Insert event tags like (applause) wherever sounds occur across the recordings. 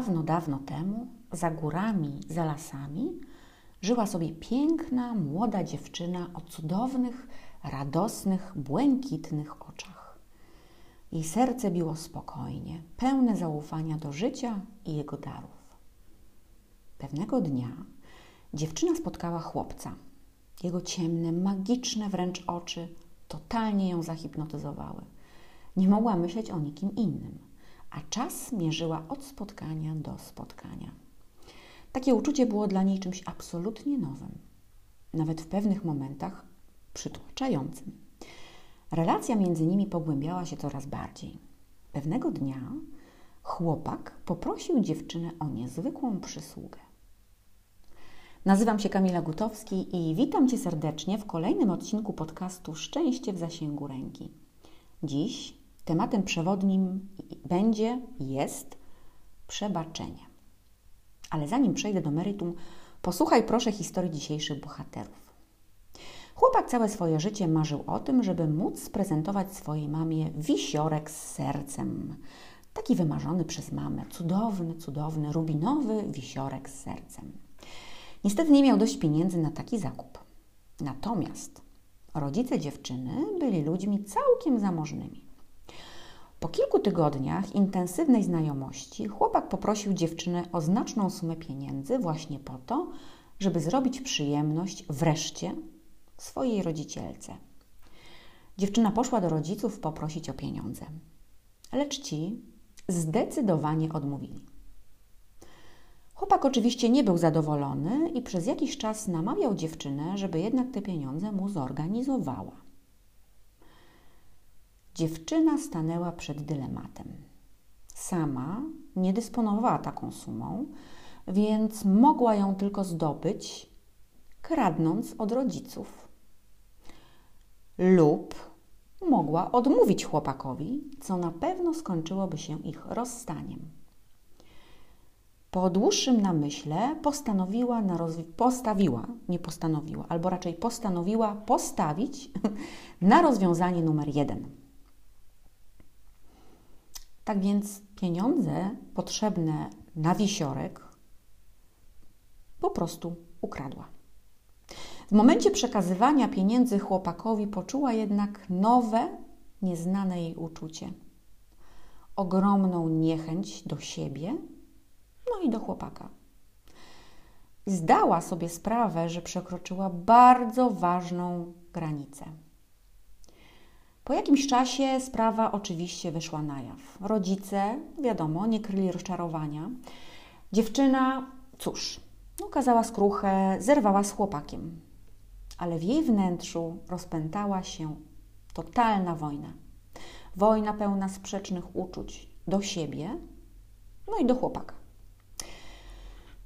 Dawno, dawno temu, za górami, za lasami, żyła sobie piękna, młoda dziewczyna o cudownych, radosnych, błękitnych oczach. Jej serce biło spokojnie, pełne zaufania do życia i jego darów. Pewnego dnia dziewczyna spotkała chłopca. Jego ciemne, magiczne wręcz oczy totalnie ją zahipnotyzowały. Nie mogła myśleć o nikim innym, a czas mierzyła od spotkania do spotkania. Takie uczucie było dla niej czymś absolutnie nowym, nawet w pewnych momentach przytłaczającym. Relacja między nimi pogłębiała się coraz bardziej. Pewnego dnia chłopak poprosił dziewczynę o niezwykłą przysługę. Nazywam się Kamila Gutowski i witam Cię serdecznie w kolejnym odcinku podcastu Szczęście w zasięgu ręki. Dziś tematem przewodnim będzie, jest przebaczenie. Ale zanim przejdę do meritum, posłuchaj proszę historii dzisiejszych bohaterów. Chłopak całe swoje życie marzył o tym, żeby móc sprezentować swojej mamie wisiorek z sercem. Taki wymarzony przez mamę, cudowny, cudowny, rubinowy wisiorek z sercem. Niestety nie miał dość pieniędzy na taki zakup. Natomiast rodzice dziewczyny byli ludźmi całkiem zamożnymi. Po kilku tygodniach intensywnej znajomości chłopak poprosił dziewczynę o znaczną sumę pieniędzy właśnie po to, żeby zrobić przyjemność wreszcie swojej rodzicielce. Dziewczyna poszła do rodziców poprosić o pieniądze, lecz ci zdecydowanie odmówili. Chłopak oczywiście nie był zadowolony i przez jakiś czas namawiał dziewczynę, żeby jednak te pieniądze mu zorganizowała. Dziewczyna stanęła przed dylematem. Sama nie dysponowała taką sumą, więc mogła ją tylko zdobyć, kradnąc od rodziców. Lub mogła odmówić chłopakowi, co na pewno skończyłoby się ich rozstaniem. Po dłuższym namyśle postanowiła na postawiła, nie postanowiła, albo raczej postanowiła postawić (laughs) na rozwiązanie numer jeden. Tak więc pieniądze potrzebne na wisiorek po prostu ukradła. W momencie przekazywania pieniędzy chłopakowi poczuła jednak nowe, nieznane jej uczucie. Ogromną niechęć do siebie no i do chłopaka. Zdała sobie sprawę, że przekroczyła bardzo ważną granicę. Po jakimś czasie sprawa oczywiście wyszła na jaw. Rodzice, wiadomo, nie kryli rozczarowania. Dziewczyna, cóż, ukazała skruchę, zerwała z chłopakiem. Ale w jej wnętrzu rozpętała się totalna wojna. Wojna pełna sprzecznych uczuć do siebie, no i do chłopaka.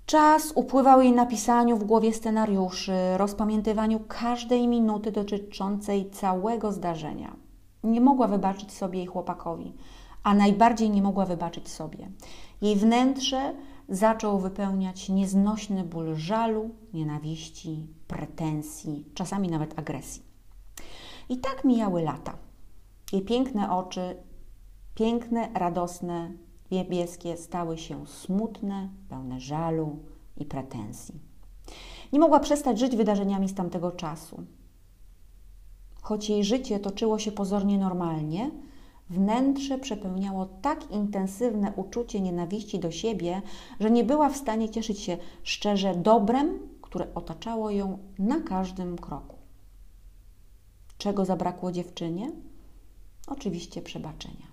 Czas upływał jej na pisaniu w głowie scenariuszy, rozpamiętywaniu każdej minuty dotyczącej całego zdarzenia. Nie mogła wybaczyć sobie i chłopakowi, a najbardziej nie mogła wybaczyć sobie. Jej wnętrze zaczął wypełniać nieznośny ból żalu, nienawiści, pretensji, czasami nawet agresji. I tak mijały lata. Jej piękne oczy, piękne, radosne, niebieskie stały się smutne, pełne żalu i pretensji. Nie mogła przestać żyć wydarzeniami z tamtego czasu. Choć jej życie toczyło się pozornie normalnie, wnętrze przepełniało tak intensywne uczucie nienawiści do siebie, że nie była w stanie cieszyć się szczerze dobrem, które otaczało ją na każdym kroku. Czego zabrakło dziewczynie? Oczywiście przebaczenia.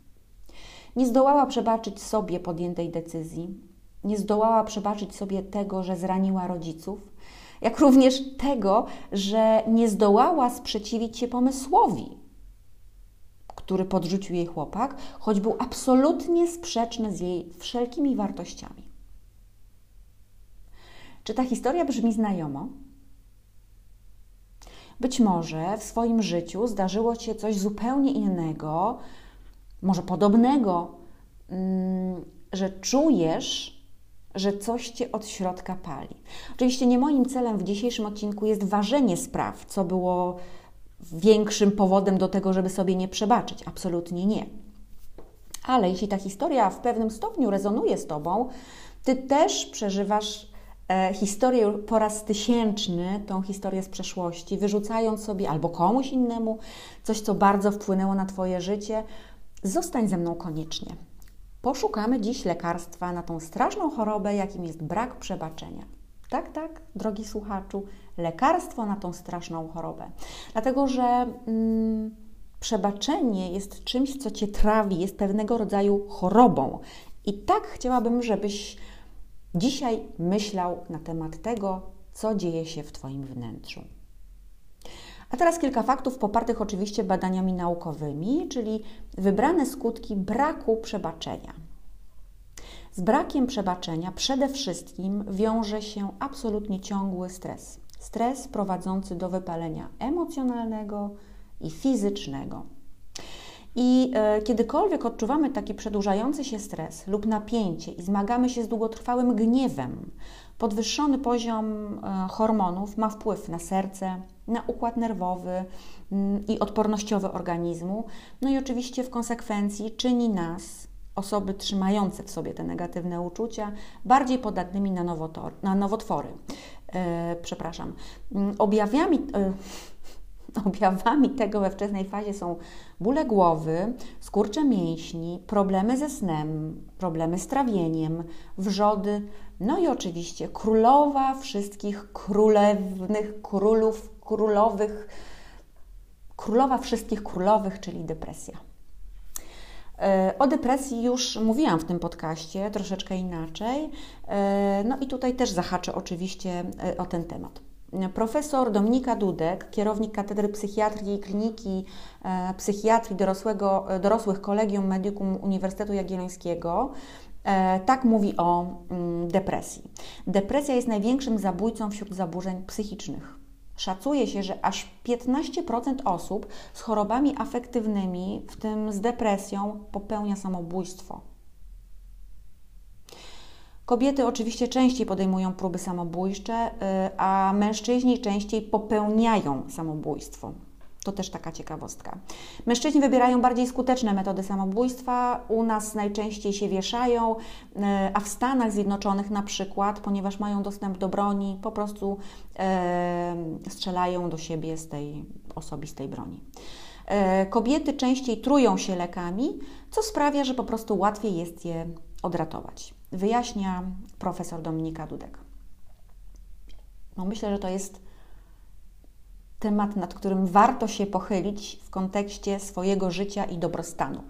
Nie zdołała przebaczyć sobie podjętej decyzji, nie zdołała przebaczyć sobie tego, że zraniła rodziców, jak również tego, że nie zdołała sprzeciwić się pomysłowi, który podrzucił jej chłopak, choć był absolutnie sprzeczny z jej wszelkimi wartościami. Czy ta historia brzmi znajomo? Być może w swoim życiu zdarzyło się coś zupełnie innego, może podobnego, mm, że czujesz, że coś cię od środka pali. Oczywiście nie moim celem w dzisiejszym odcinku jest ważenie spraw, co było większym powodem do tego, żeby sobie nie przebaczyć. Absolutnie nie. Ale jeśli ta historia w pewnym stopniu rezonuje z Tobą, Ty też przeżywasz e, historię po raz tysięczny, tą historię z przeszłości, wyrzucając sobie albo komuś innemu coś, co bardzo wpłynęło na Twoje życie. Zostań ze mną koniecznie. Poszukamy dziś lekarstwa na tą straszną chorobę, jakim jest brak przebaczenia. Tak, tak, drogi słuchaczu, lekarstwo na tą straszną chorobę. Dlatego, że mm, przebaczenie jest czymś, co cię trawi, jest pewnego rodzaju chorobą. I tak chciałabym, żebyś dzisiaj myślał na temat tego, co dzieje się w Twoim wnętrzu. A teraz kilka faktów popartych oczywiście badaniami naukowymi, czyli wybrane skutki braku przebaczenia. Z brakiem przebaczenia przede wszystkim wiąże się absolutnie ciągły stres. Stres prowadzący do wypalenia emocjonalnego i fizycznego. I e, kiedykolwiek odczuwamy taki przedłużający się stres lub napięcie i zmagamy się z długotrwałym gniewem, podwyższony poziom e, hormonów ma wpływ na serce, na układ nerwowy mm, i odpornościowy organizmu, no i oczywiście w konsekwencji czyni nas osoby trzymające w sobie te negatywne uczucia bardziej podatnymi na, nowotor, na nowotwory. E, przepraszam. Mm, objawami, e, (laughs) objawami tego we wczesnej fazie są bóle głowy, skurcze mięśni, problemy ze snem, problemy z trawieniem, wrzody, no i oczywiście królowa wszystkich królewnych, królów, królowych, królowa wszystkich królowych, czyli depresja. E, o depresji już mówiłam w tym podcaście, troszeczkę inaczej. E, no i tutaj też zahaczę oczywiście e, o ten temat. Profesor Dominika Dudek, kierownik Katedry Psychiatrii i Kliniki Psychiatrii dorosłego, dorosłych Kolegium Medicum Uniwersytetu Jagiellońskiego, tak mówi o mm, depresji. Depresja jest największym zabójcą wśród zaburzeń psychicznych. Szacuje się, że aż 15% osób z chorobami afektywnymi, w tym z depresją, popełnia samobójstwo. Kobiety oczywiście częściej podejmują próby samobójcze, y, a mężczyźni częściej popełniają samobójstwo. To też taka ciekawostka. Mężczyźni wybierają bardziej skuteczne metody samobójstwa. U nas najczęściej się wieszają, e, a w Stanach Zjednoczonych na przykład, ponieważ mają dostęp do broni, po prostu e, strzelają do siebie z tej osobistej broni. E, kobiety częściej trują się lekami, co sprawia, że po prostu łatwiej jest je odratować. Wyjaśnia profesor Dominika Dudek. No myślę, że to jest temat, nad którym warto się pochylić w kontekście swojego życia i dobrostanu.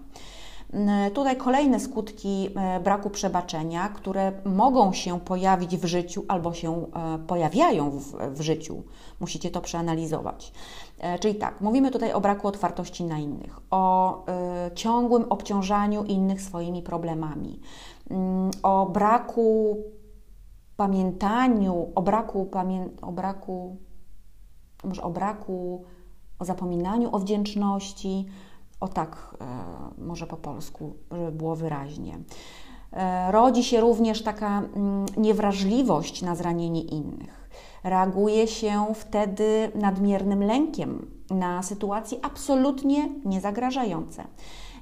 Tutaj kolejne skutki e, braku przebaczenia, które mogą się pojawić w życiu albo się e, pojawiają w, w, życiu. Musicie to przeanalizować. E, czyli tak, mówimy tutaj o braku otwartości na innych, o ciągłym obciążaniu innych swoimi problemami, o braku pamiętaniu, o braku, pamię o braku może o braku, o zapominaniu o wdzięczności, o tak e, może po polsku, żeby było wyraźnie. E, rodzi się również taka mm, niewrażliwość na zranienie innych. Reaguje się wtedy nadmiernym lękiem na sytuacje absolutnie niezagrażające.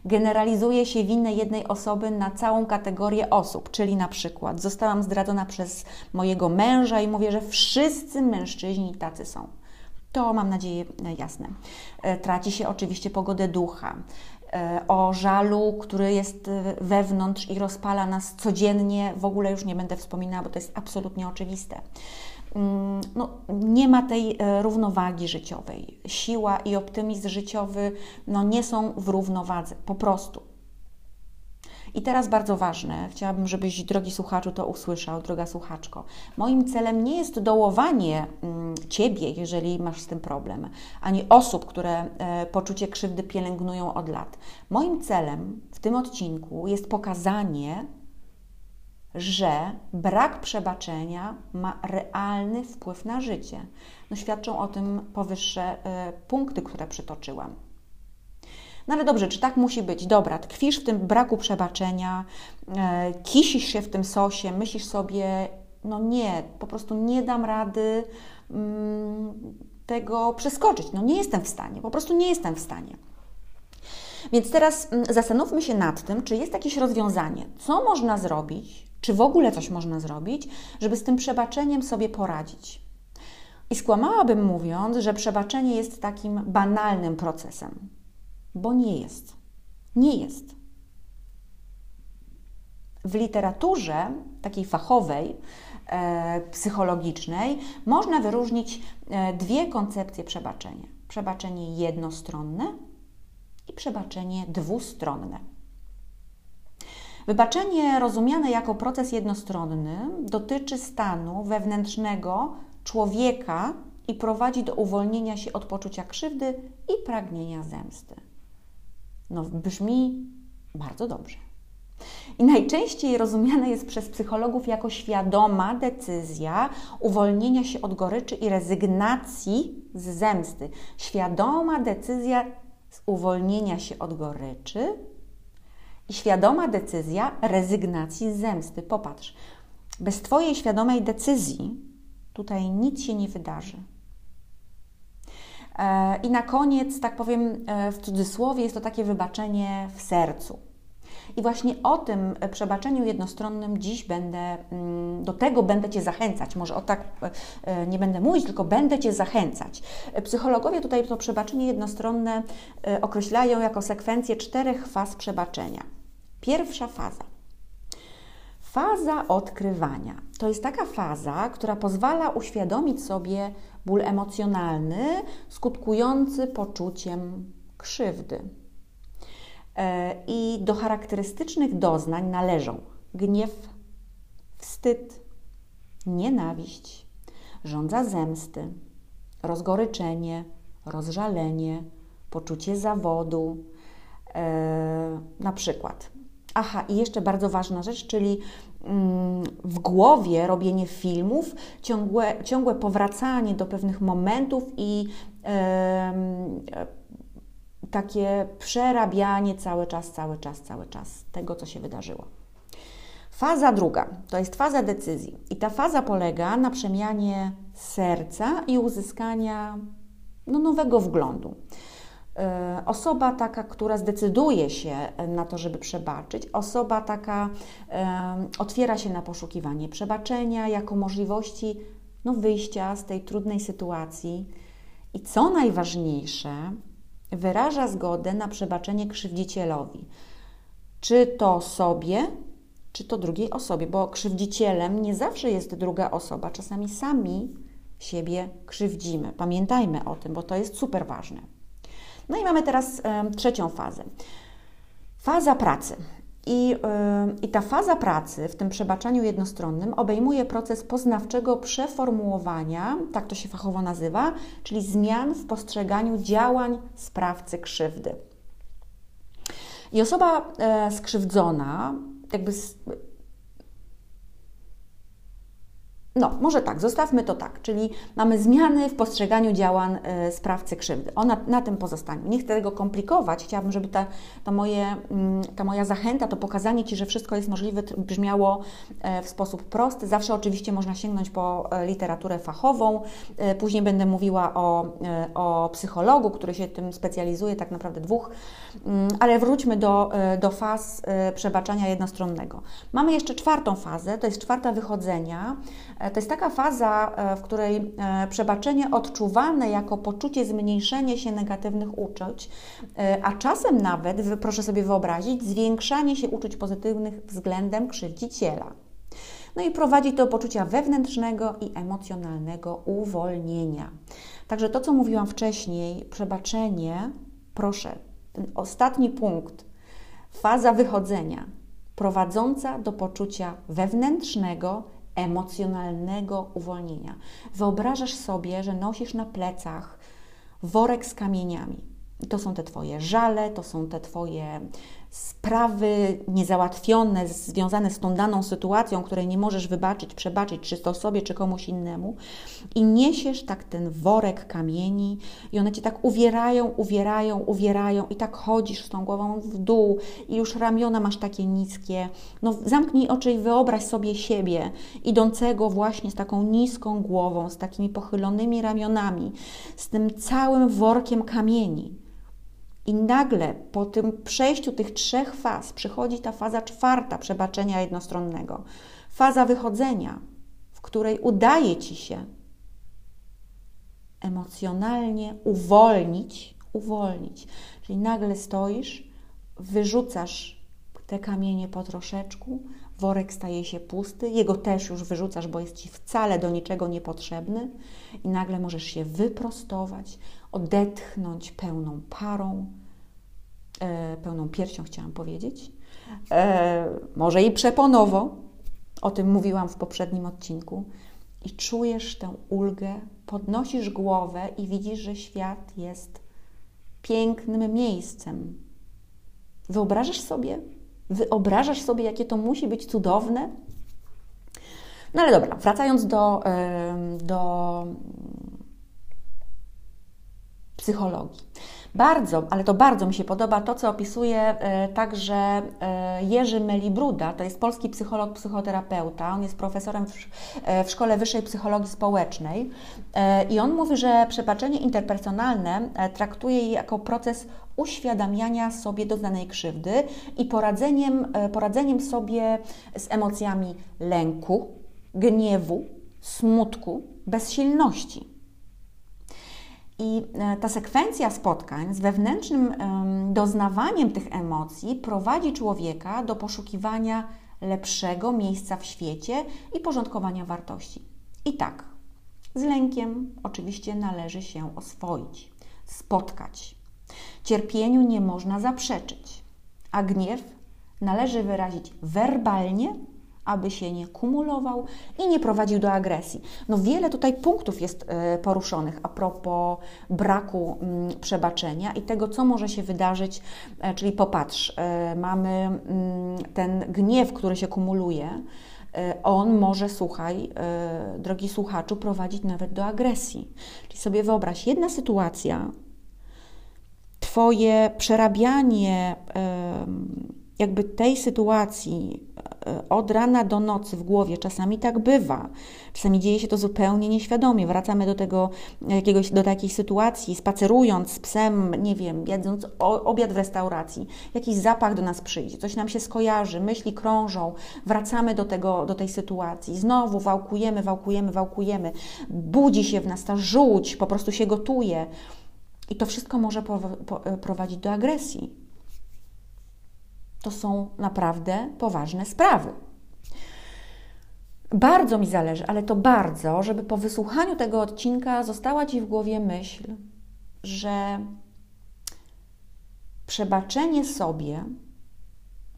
Generalizuje się winę jednej osoby na całą kategorię osób, czyli na przykład zostałam zdradzona przez mojego męża i mówię, że wszyscy mężczyźni tacy są. To mam nadzieję jasne. E, traci się oczywiście pogodę ducha. E, o żalu, który jest e, wewnątrz i rozpala nas codziennie, w ogóle już nie będę wspominała, bo to jest absolutnie oczywiste. Mm, no, nie ma tej równowagi życiowej. Siła i optymizm życiowy no, nie są w równowadze, po prostu. I teraz bardzo ważne, chciałabym, żebyś, drogi słuchaczu, to usłyszał, droga słuchaczko. Moim celem nie jest dołowanie mm, Ciebie, jeżeli masz z tym problem, ani osób, które e, poczucie krzywdy pielęgnują od lat. Moim celem w tym odcinku jest pokazanie, że brak przebaczenia ma realny wpływ na życie. No, świadczą o tym powyższe e, punkty, które przytoczyłam. No ale dobrze, czy tak musi być? Dobra, tkwisz w tym braku przebaczenia, e, kisisz się w tym sosie, myślisz sobie, no nie, po prostu nie dam rady mm, tego przeskoczyć. No nie jestem w stanie, po prostu nie jestem w stanie. Więc teraz mm, zastanówmy się nad tym, czy jest jakieś rozwiązanie, co można zrobić, Czy w ogóle coś można zrobić, żeby z tym przebaczeniem sobie poradzić? I skłamałabym mówiąc, że przebaczenie jest takim banalnym procesem, bo nie jest. Nie jest. W literaturze takiej fachowej, e, psychologicznej, można wyróżnić e, dwie koncepcje przebaczenia: przebaczenie jednostronne i przebaczenie dwustronne. Wybaczenie rozumiane jako proces jednostronny dotyczy stanu wewnętrznego człowieka i prowadzi do uwolnienia się od poczucia krzywdy i pragnienia zemsty. No, brzmi bardzo dobrze. I najczęściej rozumiane jest przez psychologów jako świadoma decyzja uwolnienia się od goryczy i rezygnacji z zemsty. Świadoma decyzja uwolnienia się od goryczy i świadoma decyzja rezygnacji z zemsty. Popatrz, bez Twojej świadomej decyzji tutaj nic się nie wydarzy. E, I na koniec, tak powiem e, w cudzysłowie, jest to takie wybaczenie w sercu. I właśnie o tym przebaczeniu jednostronnym dziś będę, mm, do tego będę Cię zachęcać. Może o tak e, nie będę mówić, tylko będę Cię zachęcać. Psychologowie tutaj to przebaczenie jednostronne określają jako sekwencję czterech faz przebaczenia. Pierwsza faza. Faza odkrywania. To jest taka faza, która pozwala uświadomić sobie ból emocjonalny skutkujący poczuciem krzywdy. E, I do charakterystycznych doznań należą gniew, wstyd, nienawiść, żądza zemsty, rozgoryczenie, rozżalenie, poczucie zawodu. E, na przykład Aha, i jeszcze bardzo ważna rzecz, czyli mm, w głowie robienie filmów, ciągłe, ciągłe powracanie do pewnych momentów i takie przerabianie cały czas, cały czas, cały czas tego, co się wydarzyło. Faza druga to jest faza decyzji, i ta faza polega na przemianie serca i uzyskania no, nowego wglądu. E, osoba taka, która zdecyduje się na to, żeby przebaczyć, osoba taka otwiera się na poszukiwanie przebaczenia jako możliwości no, wyjścia z tej trudnej sytuacji i co najważniejsze, wyraża zgodę na przebaczenie krzywdzicielowi. Czy to sobie, czy to drugiej osobie, bo krzywdzicielem nie zawsze jest druga osoba, czasami sami siebie krzywdzimy. Pamiętajmy o tym, bo to jest super ważne. No i mamy teraz trzecią fazę. Faza pracy. I, I, ta faza pracy w tym przebaczaniu jednostronnym obejmuje proces poznawczego przeformułowania, tak to się fachowo nazywa, czyli zmian w postrzeganiu działań sprawcy krzywdy. I osoba e, skrzywdzona, jakby no, może tak, zostawmy to tak, czyli mamy zmiany w postrzeganiu działań y, sprawcy krzywdy. Ona na tym pozostanie. Nie chcę tego komplikować, chciałabym, żeby ta, ta, moje, y, ta moja zachęta, to pokazanie Ci, że wszystko jest możliwe, brzmiało y, w sposób prosty. Zawsze oczywiście można sięgnąć po e, literaturę fachową. Później będę mówiła o, o psychologu, który się tym specjalizuje, tak naprawdę dwóch, mm, ale wróćmy do, do faz przebaczania jednostronnego. Mamy jeszcze czwartą fazę, to jest czwarta wychodzenia to jest taka faza, e, w której e, przebaczenie odczuwane jako poczucie zmniejszenia się negatywnych uczuć, e, a czasem nawet, proszę sobie wyobrazić, zwiększanie się uczuć pozytywnych względem krzywdziciela. No i prowadzi do poczucia wewnętrznego i emocjonalnego uwolnienia. Także to, co mówiłam wcześniej, przebaczenie, proszę, ten ostatni punkt, faza wychodzenia, prowadząca do poczucia wewnętrznego emocjonalnego uwolnienia. Wyobrażasz sobie, że nosisz na plecach worek z kamieniami. to są te Twoje żale, to są te Twoje sprawy niezałatwione, związane z tą daną sytuacją, której nie możesz wybaczyć, przebaczyć, czy to sobie, czy komuś innemu, i niesiesz tak ten worek kamieni, i one cię tak uwierają, uwierają, uwierają, i tak chodzisz z tą głową w dół, i już ramiona masz takie niskie. No, zamknij oczy i wyobraź sobie siebie, idącego właśnie z taką niską głową, z takimi pochylonymi ramionami, z tym całym workiem kamieni. I nagle po tym przejściu tych trzech faz przychodzi ta faza czwarta przebaczenia jednostronnego. Faza wychodzenia, w której udaje ci się emocjonalnie uwolnić, uwolnić. Czyli nagle stoisz, wyrzucasz te kamienie po troszeczku, worek staje się pusty, jego też już wyrzucasz, bo jest ci wcale do niczego niepotrzebny, i nagle możesz się wyprostować, odetchnąć pełną parą, e, pełną piersią, chciałam powiedzieć, e, może i przeponowo, o tym mówiłam w poprzednim odcinku, i czujesz tę ulgę, podnosisz głowę i widzisz, że świat jest pięknym miejscem. Wyobrażasz sobie? Wyobrażasz sobie, jakie to musi być cudowne? No ale dobra, wracając do, do psychologii. Bardzo, ale to bardzo mi się podoba to, co opisuje e, także e, Jerzy Melibruda, to jest polski psycholog, psychoterapeuta. On jest profesorem w, e, Szkole Wyższej Psychologii Społecznej i on mówi, że przebaczenie interpersonalne traktuje je jako proces uświadamiania sobie doznanej krzywdy i poradzeniem, poradzeniem sobie z emocjami lęku, gniewu, smutku, bezsilności. I e, ta sekwencja spotkań z wewnętrznym doznawaniem tych emocji prowadzi człowieka do poszukiwania lepszego miejsca w świecie i porządkowania wartości. I tak, z lękiem oczywiście należy się oswoić, spotkać. Cierpieniu nie można zaprzeczyć, a gniew należy wyrazić werbalnie aby się nie kumulował i nie prowadził do agresji. No wiele tutaj punktów jest e, poruszonych a propos braku mm, przebaczenia i tego, co może się wydarzyć, e, czyli popatrz, e, mamy mm, ten gniew, który się kumuluje, on może, słuchaj, drogi słuchaczu, prowadzić nawet do agresji. Czyli sobie wyobraź, jedna sytuacja, Twoje przerabianie jakby tej sytuacji od rana do nocy w głowie, czasami tak bywa, czasami dzieje się to zupełnie nieświadomie. Wracamy do tego jakiegoś, do takiej sytuacji, spacerując z psem, nie wiem, jedząc obiad w restauracji, jakiś zapach do nas przyjdzie, coś nam się skojarzy, myśli krążą, wracamy do, tego, do tej sytuacji, znowu wałkujemy, wałkujemy, wałkujemy, budzi się w nas ta żółć, po prostu się gotuje. I to wszystko może e, prowadzić do agresji to są naprawdę poważne sprawy. Bardzo mi zależy, ale to bardzo, żeby po wysłuchaniu tego odcinka została Ci w głowie myśl, że przebaczenie sobie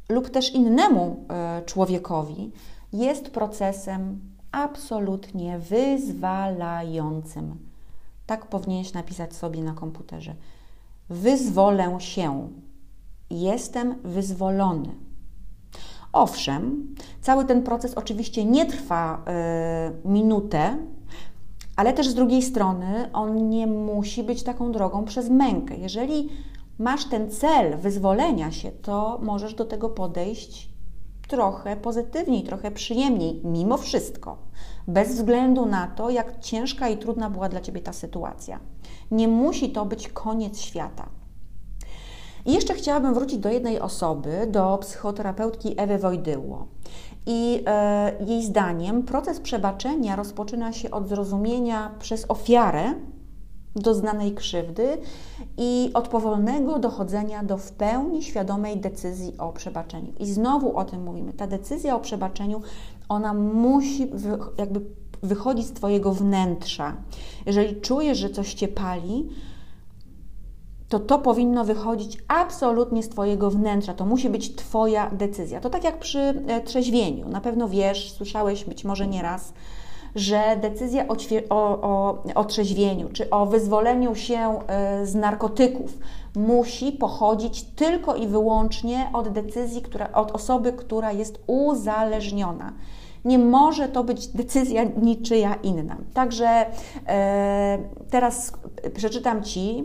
lub też innemu e, człowiekowi jest procesem absolutnie wyzwalającym. Tak powinieneś napisać sobie na komputerze. Wyzwolę się jestem wyzwolony. Owszem, cały ten proces oczywiście nie trwa y, minutę, ale też z drugiej strony on nie musi być taką drogą przez mękę. Jeżeli masz ten cel wyzwolenia się, to możesz do tego podejść trochę pozytywniej, trochę przyjemniej, mimo wszystko, bez względu na to, jak ciężka i trudna była dla ciebie ta sytuacja. Nie musi to być koniec świata. I jeszcze chciałabym wrócić do jednej osoby, do psychoterapeutki Ewy Wojdyło. I e, jej zdaniem proces przebaczenia rozpoczyna się od zrozumienia przez ofiarę doznanej krzywdy i od powolnego dochodzenia do w pełni świadomej decyzji o przebaczeniu. I znowu o tym mówimy. Ta decyzja o przebaczeniu, ona musi jakby wychodzić z Twojego wnętrza. Jeżeli czujesz, że coś Cię pali, to to powinno wychodzić absolutnie z Twojego wnętrza. To musi być Twoja decyzja. To tak jak przy e, trzeźwieniu. Na pewno wiesz, słyszałeś być może nieraz, że decyzja o, o, o, o trzeźwieniu czy o wyzwoleniu się e, z narkotyków musi pochodzić tylko i wyłącznie od decyzji, która, od osoby, która jest uzależniona. Nie może to być decyzja niczyja inna. Także e, teraz przeczytam Ci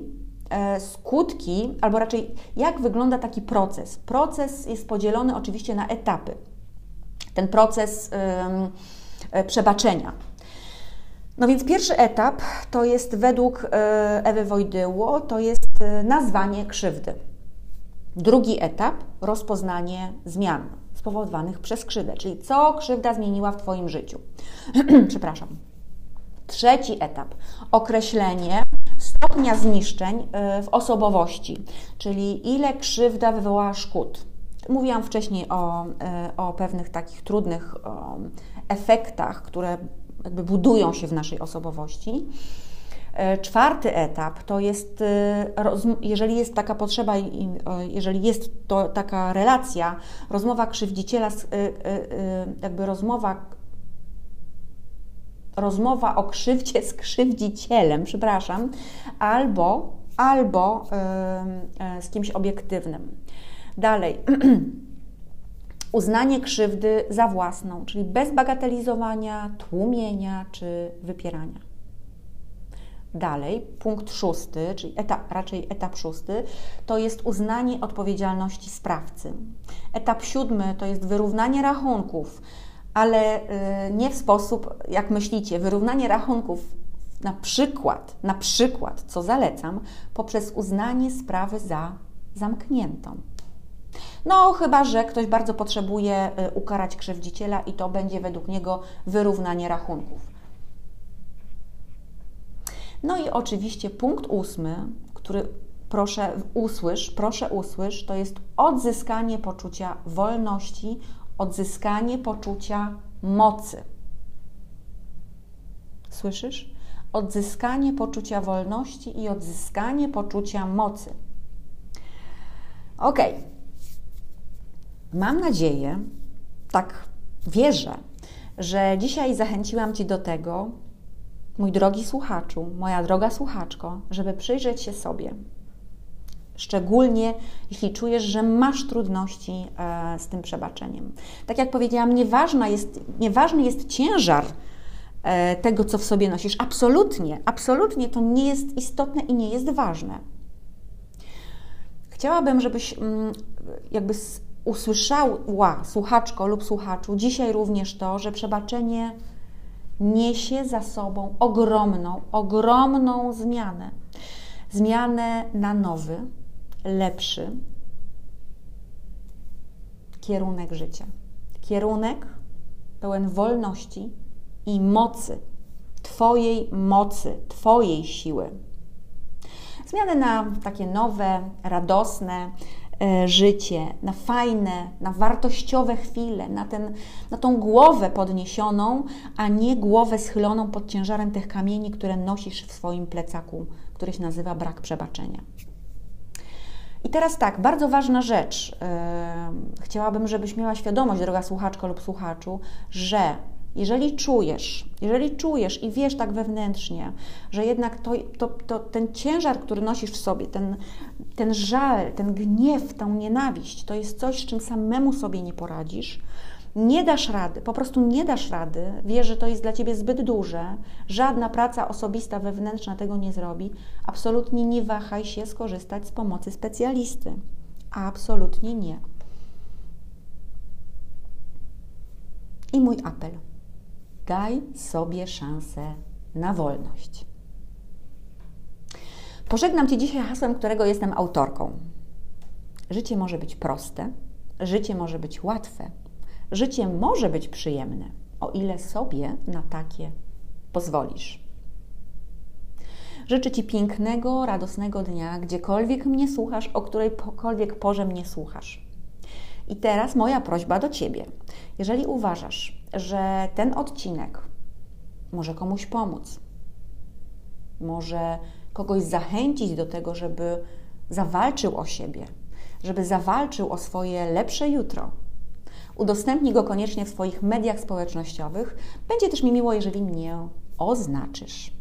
skutki, albo raczej jak wygląda taki proces. Proces jest podzielony oczywiście na etapy. Ten proces yy, przebaczenia. No więc pierwszy etap to jest według e, Ewy Wojdyło, to jest nazwanie krzywdy. Drugi etap rozpoznanie zmian spowodowanych przez krzywdę, czyli co krzywda zmieniła w Twoim życiu. (clears throat) Przepraszam. Trzeci etap określenie stopnia zniszczeń y, w osobowości, czyli ile krzywda wywołała szkód. Mówiłam wcześniej o, y, o pewnych takich trudnych efektach, które jakby budują się w naszej osobowości. E, czwarty etap to jest, jeżeli jest taka potrzeba, jeżeli jest to taka relacja, rozmowa krzywdziciela, jakby rozmowa, rozmowa o krzywdzie z krzywdzicielem, przepraszam, albo, albo z kimś obiektywnym. Dalej. (clears throat) Uznanie krzywdy za własną, czyli bez bagatelizowania, tłumienia czy wypierania. Dalej, punkt szósty, czyli etap, raczej etap szósty, to jest uznanie odpowiedzialności sprawcy. Etap siódmy to jest wyrównanie rachunków, ale y, nie w sposób, jak myślicie, wyrównanie rachunków na przykład, na przykład, co zalecam, poprzez uznanie sprawy za zamkniętą. No, chyba że ktoś bardzo potrzebuje y, ukarać krzywdziciela i to będzie według niego wyrównanie rachunków. No i oczywiście punkt ósmy, który proszę usłysz, proszę usłysz, to jest odzyskanie poczucia wolności, odzyskanie poczucia mocy. Słyszysz? Odzyskanie poczucia wolności i odzyskanie poczucia mocy. Ok. Mam nadzieję, tak wierzę, że dzisiaj zachęciłam Cię do tego, mój drogi słuchaczu, moja droga słuchaczko, żeby przyjrzeć się sobie. Szczególnie jeśli czujesz, że masz trudności e, z tym przebaczeniem. Tak jak powiedziałam, nieważna jest, nieważny jest ciężar e, tego, co w sobie nosisz. Absolutnie, absolutnie to nie jest istotne i nie jest ważne. Chciałabym, żebyś mm, jakby usłyszała, słuchaczko lub słuchaczu, dzisiaj również to, że przebaczenie niesie za sobą ogromną, ogromną zmianę. Zmianę na nowy, lepszy kierunek życia. Kierunek pełen wolności i mocy, Twojej mocy, Twojej siły. Zmiany na takie nowe, radosne, E, życie, na fajne, na wartościowe chwile, na, ten, na tą głowę podniesioną, a nie głowę schyloną pod ciężarem tych kamieni, które nosisz w swoim plecaku, który się nazywa brak przebaczenia. I teraz tak, bardzo ważna rzecz. Yy, chciałabym, żebyś miała świadomość, droga słuchaczko lub słuchaczu, że jeżeli czujesz, jeżeli czujesz i wiesz tak wewnętrznie, że jednak to, to, to, ten ciężar, który nosisz w sobie, ten, ten żal, ten gniew, tę nienawiść, to jest coś, z czym samemu sobie nie poradzisz, nie dasz rady, po prostu nie dasz rady, wiesz, że to jest dla ciebie zbyt duże, żadna praca osobista, wewnętrzna tego nie zrobi, absolutnie nie wahaj się skorzystać z pomocy specjalisty. Absolutnie nie. I mój apel. Daj sobie szansę na wolność. Pożegnam Cię dzisiaj hasłem, którego jestem autorką. Życie może być proste, życie może być łatwe, życie może być przyjemne, o ile sobie na takie pozwolisz. Życzę Ci pięknego, radosnego dnia, gdziekolwiek mnie słuchasz, o którejkolwiek porze mnie słuchasz. I teraz moja prośba do Ciebie. Jeżeli uważasz, że ten odcinek może komuś pomóc, może kogoś zachęcić do tego, żeby zawalczył o siebie, żeby zawalczył o swoje lepsze jutro. Udostępnij go koniecznie w swoich mediach społecznościowych. Będzie też mi miło, jeżeli mnie oznaczysz.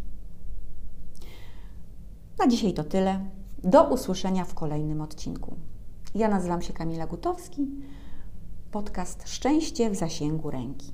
Na dzisiaj to tyle. Do usłyszenia w kolejnym odcinku. Ja nazywam się Kamila Gutowski. Podcast Szczęście w zasięgu ręki.